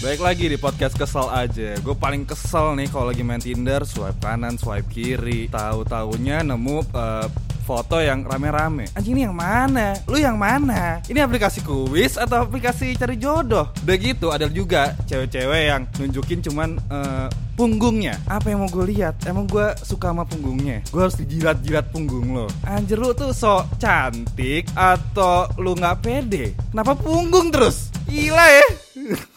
Baik lagi di podcast kesel aja. Gue paling kesel nih kalau lagi main Tinder, swipe kanan, swipe kiri. Tahu-taunya nemu uh, foto yang rame-rame. Anjing ini yang mana? Lu yang mana? Ini aplikasi kuis atau aplikasi cari jodoh? Begitu, ada juga cewek-cewek yang nunjukin cuman uh, punggungnya. Apa yang mau gue lihat? Emang gue suka sama punggungnya. Gue harus dijilat-jilat punggung lo. Anjir lu tuh sok cantik atau lu nggak pede? Kenapa punggung terus? Gila ya.